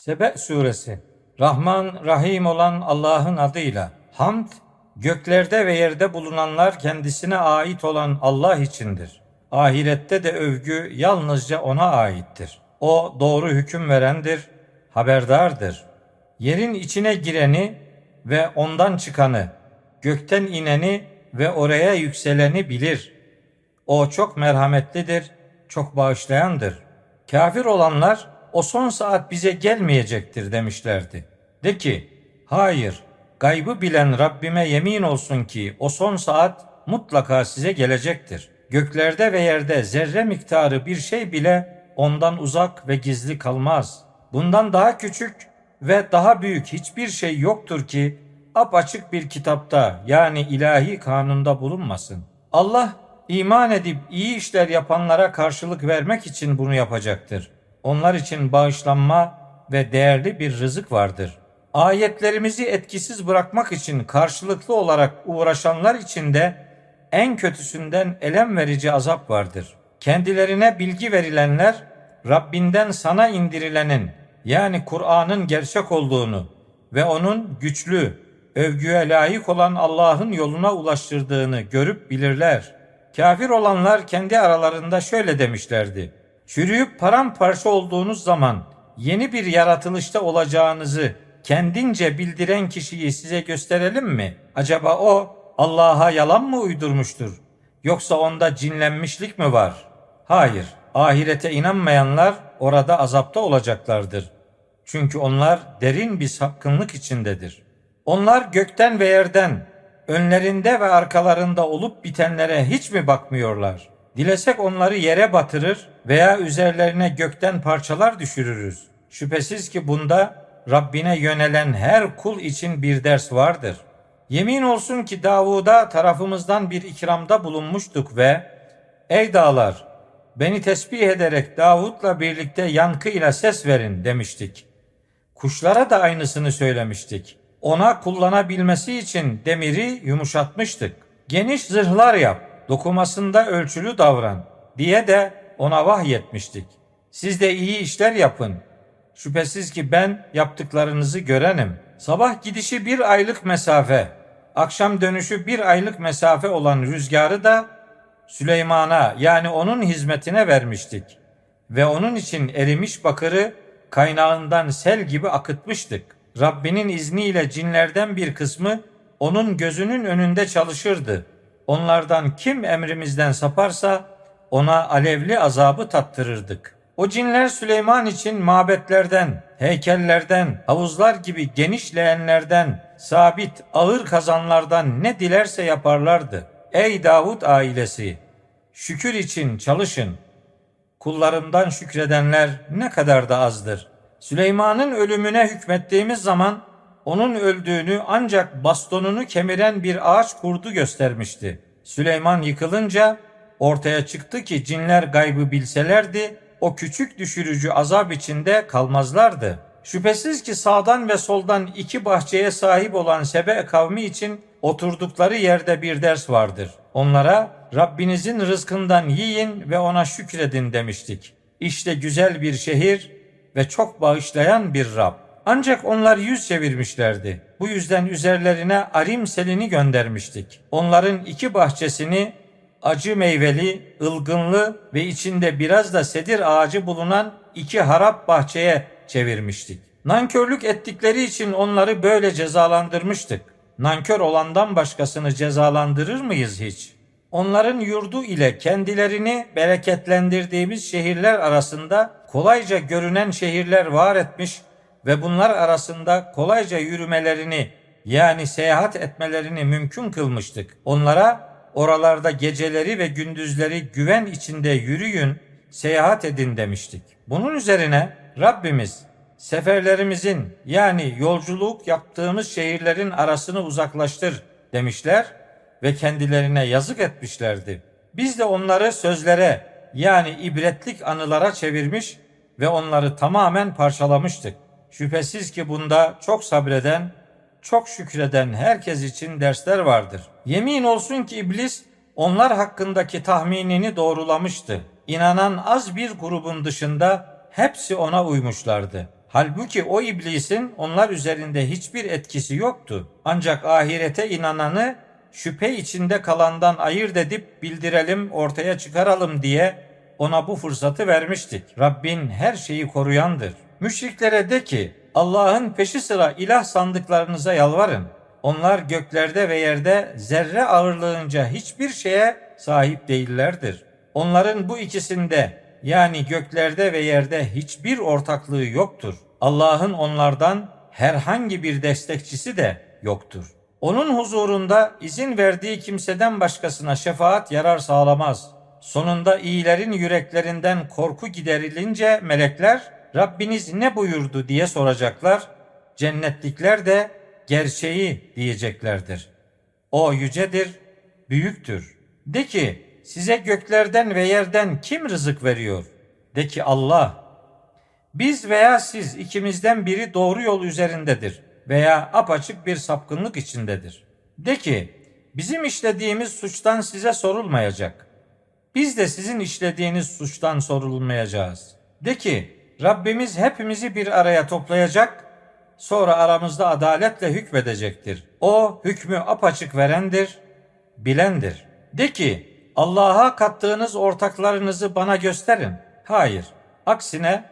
Sebe suresi Rahman Rahim olan Allah'ın adıyla hamd göklerde ve yerde bulunanlar kendisine ait olan Allah içindir. Ahirette de övgü yalnızca ona aittir. O doğru hüküm verendir, haberdardır. Yerin içine gireni ve ondan çıkanı, gökten ineni ve oraya yükseleni bilir. O çok merhametlidir, çok bağışlayandır. Kafir olanlar o son saat bize gelmeyecektir demişlerdi. De ki, hayır, gaybı bilen Rabbime yemin olsun ki o son saat mutlaka size gelecektir. Göklerde ve yerde zerre miktarı bir şey bile ondan uzak ve gizli kalmaz. Bundan daha küçük ve daha büyük hiçbir şey yoktur ki apaçık bir kitapta yani ilahi kanunda bulunmasın. Allah iman edip iyi işler yapanlara karşılık vermek için bunu yapacaktır. Onlar için bağışlanma ve değerli bir rızık vardır. Ayetlerimizi etkisiz bırakmak için karşılıklı olarak uğraşanlar için de en kötüsünden elem verici azap vardır. Kendilerine bilgi verilenler Rabbinden sana indirilenin yani Kur'an'ın gerçek olduğunu ve onun güçlü, övgüye layık olan Allah'ın yoluna ulaştırdığını görüp bilirler. Kafir olanlar kendi aralarında şöyle demişlerdi. Çürüyüp paramparça olduğunuz zaman yeni bir yaratılışta olacağınızı kendince bildiren kişiyi size gösterelim mi? Acaba o Allah'a yalan mı uydurmuştur? Yoksa onda cinlenmişlik mi var? Hayır, ahirete inanmayanlar orada azapta olacaklardır. Çünkü onlar derin bir sapkınlık içindedir. Onlar gökten ve yerden, önlerinde ve arkalarında olup bitenlere hiç mi bakmıyorlar? Dilesek onları yere batırır veya üzerlerine gökten parçalar düşürürüz. Şüphesiz ki bunda Rabbine yönelen her kul için bir ders vardır. Yemin olsun ki Davud'a tarafımızdan bir ikramda bulunmuştuk ve Ey dağlar beni tesbih ederek Davud'la birlikte yankıyla ses verin demiştik. Kuşlara da aynısını söylemiştik. Ona kullanabilmesi için demiri yumuşatmıştık. Geniş zırhlar yap, dokumasında ölçülü davran diye de ona vahyetmiştik. Siz de iyi işler yapın. Şüphesiz ki ben yaptıklarınızı görenim. Sabah gidişi bir aylık mesafe, akşam dönüşü bir aylık mesafe olan rüzgarı da Süleyman'a yani onun hizmetine vermiştik. Ve onun için erimiş bakırı kaynağından sel gibi akıtmıştık. Rabbinin izniyle cinlerden bir kısmı onun gözünün önünde çalışırdı. Onlardan kim emrimizden saparsa ona alevli azabı tattırırdık. O cinler Süleyman için mabetlerden, heykellerden, havuzlar gibi geniş leğenlerden, sabit ağır kazanlardan ne dilerse yaparlardı. Ey Davud ailesi! Şükür için çalışın. Kullarımdan şükredenler ne kadar da azdır. Süleyman'ın ölümüne hükmettiğimiz zaman onun öldüğünü ancak bastonunu kemiren bir ağaç kurdu göstermişti. Süleyman yıkılınca ortaya çıktı ki cinler gaybı bilselerdi o küçük düşürücü azap içinde kalmazlardı. Şüphesiz ki sağdan ve soldan iki bahçeye sahip olan Sebe kavmi için oturdukları yerde bir ders vardır. Onlara Rabbinizin rızkından yiyin ve ona şükredin demiştik. İşte güzel bir şehir ve çok bağışlayan bir Rab. Ancak onlar yüz çevirmişlerdi. Bu yüzden üzerlerine arim selini göndermiştik. Onların iki bahçesini acı meyveli, ılgınlı ve içinde biraz da sedir ağacı bulunan iki harap bahçeye çevirmiştik. Nankörlük ettikleri için onları böyle cezalandırmıştık. Nankör olandan başkasını cezalandırır mıyız hiç? Onların yurdu ile kendilerini bereketlendirdiğimiz şehirler arasında kolayca görünen şehirler var etmiş ve bunlar arasında kolayca yürümelerini yani seyahat etmelerini mümkün kılmıştık. Onlara oralarda geceleri ve gündüzleri güven içinde yürüyün, seyahat edin demiştik. Bunun üzerine Rabbimiz seferlerimizin yani yolculuk yaptığımız şehirlerin arasını uzaklaştır demişler ve kendilerine yazık etmişlerdi. Biz de onları sözlere yani ibretlik anılara çevirmiş ve onları tamamen parçalamıştık. Şüphesiz ki bunda çok sabreden, çok şükreden herkes için dersler vardır. Yemin olsun ki iblis onlar hakkındaki tahminini doğrulamıştı. İnanan az bir grubun dışında hepsi ona uymuşlardı. Halbuki o iblisin onlar üzerinde hiçbir etkisi yoktu. Ancak ahirete inananı şüphe içinde kalandan ayırt edip bildirelim, ortaya çıkaralım diye ona bu fırsatı vermiştik. Rabbin her şeyi koruyandır. Müşriklere de ki Allah'ın peşi sıra ilah sandıklarınıza yalvarın. Onlar göklerde ve yerde zerre ağırlığınca hiçbir şeye sahip değillerdir. Onların bu ikisinde yani göklerde ve yerde hiçbir ortaklığı yoktur. Allah'ın onlardan herhangi bir destekçisi de yoktur. Onun huzurunda izin verdiği kimseden başkasına şefaat yarar sağlamaz. Sonunda iyilerin yüreklerinden korku giderilince melekler Rabbiniz ne buyurdu diye soracaklar. Cennetlikler de gerçeği diyeceklerdir. O yücedir, büyüktür. De ki size göklerden ve yerden kim rızık veriyor? De ki Allah. Biz veya siz ikimizden biri doğru yol üzerindedir veya apaçık bir sapkınlık içindedir. De ki bizim işlediğimiz suçtan size sorulmayacak. Biz de sizin işlediğiniz suçtan sorulmayacağız. De ki Rabbimiz hepimizi bir araya toplayacak, sonra aramızda adaletle hükmedecektir. O hükmü apaçık verendir, bilendir. De ki Allah'a kattığınız ortaklarınızı bana gösterin. Hayır. Aksine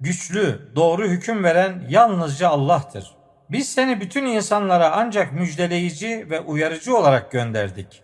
güçlü, doğru hüküm veren yalnızca Allah'tır. Biz seni bütün insanlara ancak müjdeleyici ve uyarıcı olarak gönderdik.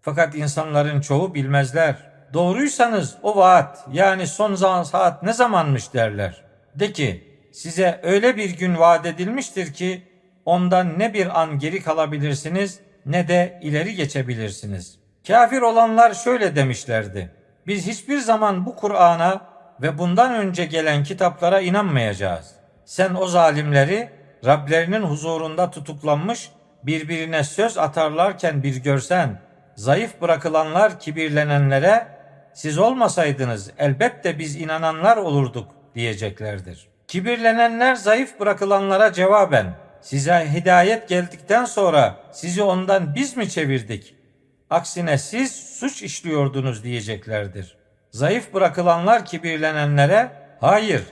Fakat insanların çoğu bilmezler. Doğruysanız o vaat yani son zaman saat ne zamanmış derler. De ki size öyle bir gün vaat edilmiştir ki ondan ne bir an geri kalabilirsiniz ne de ileri geçebilirsiniz. Kafir olanlar şöyle demişlerdi. Biz hiçbir zaman bu Kur'an'a ve bundan önce gelen kitaplara inanmayacağız. Sen o zalimleri Rablerinin huzurunda tutuklanmış birbirine söz atarlarken bir görsen, zayıf bırakılanlar kibirlenenlere siz olmasaydınız elbette biz inananlar olurduk diyeceklerdir. Kibirlenenler zayıf bırakılanlara cevaben size hidayet geldikten sonra sizi ondan biz mi çevirdik? Aksine siz suç işliyordunuz diyeceklerdir. Zayıf bırakılanlar kibirlenenlere hayır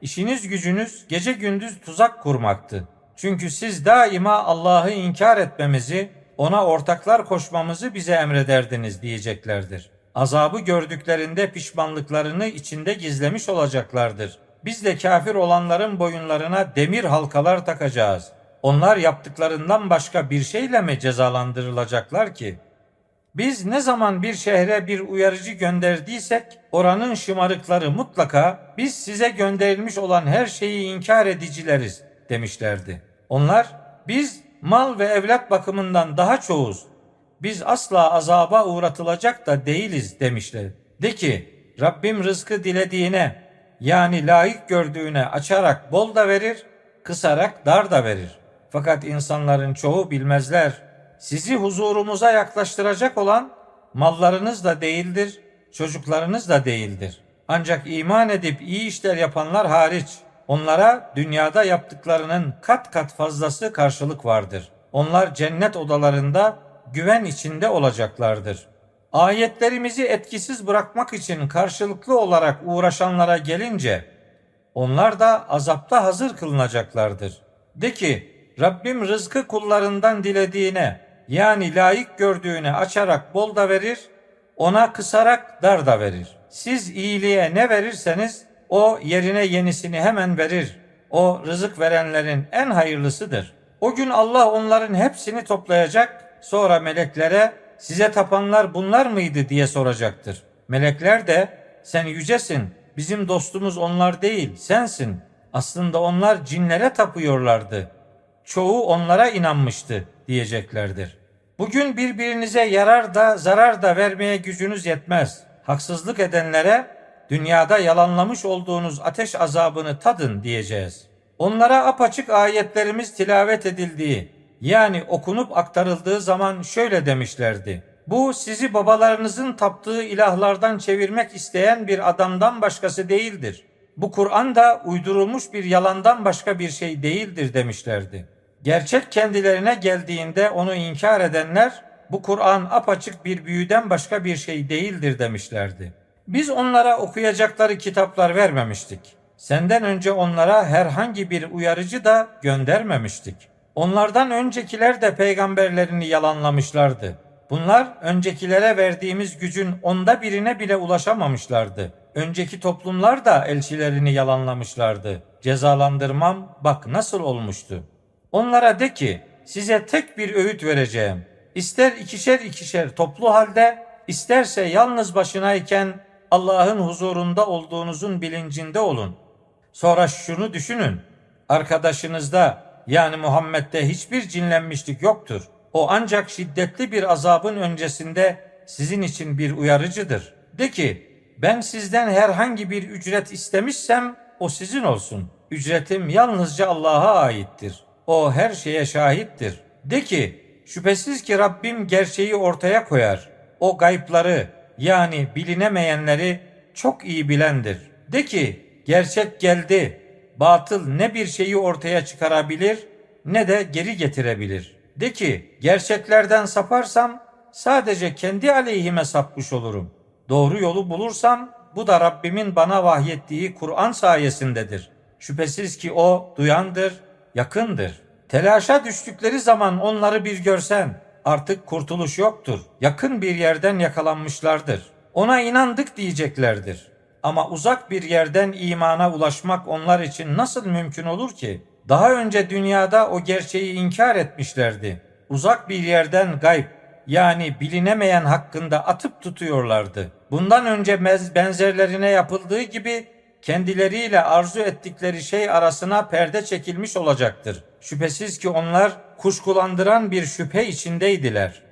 işiniz gücünüz gece gündüz tuzak kurmaktı. Çünkü siz daima Allah'ı inkar etmemizi, ona ortaklar koşmamızı bize emrederdiniz diyeceklerdir. Azabı gördüklerinde pişmanlıklarını içinde gizlemiş olacaklardır. Biz de kafir olanların boyunlarına demir halkalar takacağız. Onlar yaptıklarından başka bir şeyle mi cezalandırılacaklar ki?'' Biz ne zaman bir şehre bir uyarıcı gönderdiysek oranın şımarıkları mutlaka biz size gönderilmiş olan her şeyi inkar edicileriz demişlerdi. Onlar biz mal ve evlat bakımından daha çoğuz. Biz asla azaba uğratılacak da değiliz demişler. De ki Rabbim rızkı dilediğine yani layık gördüğüne açarak bol da verir, kısarak dar da verir. Fakat insanların çoğu bilmezler.'' sizi huzurumuza yaklaştıracak olan mallarınız da değildir, çocuklarınız da değildir. Ancak iman edip iyi işler yapanlar hariç onlara dünyada yaptıklarının kat kat fazlası karşılık vardır. Onlar cennet odalarında güven içinde olacaklardır. Ayetlerimizi etkisiz bırakmak için karşılıklı olarak uğraşanlara gelince onlar da azapta hazır kılınacaklardır. De ki Rabbim rızkı kullarından dilediğine yani layık gördüğüne açarak bol da verir, ona kısarak dar da verir. Siz iyiliğe ne verirseniz o yerine yenisini hemen verir. O rızık verenlerin en hayırlısıdır. O gün Allah onların hepsini toplayacak, sonra meleklere size tapanlar bunlar mıydı diye soracaktır. Melekler de sen yücesin, bizim dostumuz onlar değil, sensin. Aslında onlar cinlere tapıyorlardı. Çoğu onlara inanmıştı diyeceklerdir. Bugün birbirinize yarar da zarar da vermeye gücünüz yetmez. Haksızlık edenlere dünyada yalanlamış olduğunuz ateş azabını tadın diyeceğiz. Onlara apaçık ayetlerimiz tilavet edildiği yani okunup aktarıldığı zaman şöyle demişlerdi. Bu sizi babalarınızın taptığı ilahlardan çevirmek isteyen bir adamdan başkası değildir. Bu Kur'an da uydurulmuş bir yalandan başka bir şey değildir demişlerdi. Gerçek kendilerine geldiğinde onu inkar edenler bu Kur'an apaçık bir büyüden başka bir şey değildir demişlerdi. Biz onlara okuyacakları kitaplar vermemiştik. Senden önce onlara herhangi bir uyarıcı da göndermemiştik. Onlardan öncekiler de peygamberlerini yalanlamışlardı. Bunlar öncekilere verdiğimiz gücün onda birine bile ulaşamamışlardı. Önceki toplumlar da elçilerini yalanlamışlardı. Cezalandırmam bak nasıl olmuştu. Onlara de ki size tek bir öğüt vereceğim. İster ikişer ikişer toplu halde, isterse yalnız başınayken Allah'ın huzurunda olduğunuzun bilincinde olun. Sonra şunu düşünün. Arkadaşınızda yani Muhammed'de hiçbir cinlenmişlik yoktur. O ancak şiddetli bir azabın öncesinde sizin için bir uyarıcıdır. De ki ben sizden herhangi bir ücret istemişsem o sizin olsun. Ücretim yalnızca Allah'a aittir. O her şeye şahittir. De ki şüphesiz ki Rabbim gerçeği ortaya koyar. O gaypları yani bilinemeyenleri çok iyi bilendir. De ki gerçek geldi. Batıl ne bir şeyi ortaya çıkarabilir ne de geri getirebilir. De ki gerçeklerden saparsam sadece kendi aleyhime sapmış olurum. Doğru yolu bulursam bu da Rabbimin bana vahyettiği Kur'an sayesindedir. Şüphesiz ki o duyandır, yakındır. Telaşa düştükleri zaman onları bir görsen artık kurtuluş yoktur. Yakın bir yerden yakalanmışlardır. Ona inandık diyeceklerdir. Ama uzak bir yerden imana ulaşmak onlar için nasıl mümkün olur ki? Daha önce dünyada o gerçeği inkar etmişlerdi. Uzak bir yerden gayb yani bilinemeyen hakkında atıp tutuyorlardı. Bundan önce benzerlerine yapıldığı gibi kendileriyle arzu ettikleri şey arasına perde çekilmiş olacaktır. Şüphesiz ki onlar kuşkulandıran bir şüphe içindeydiler.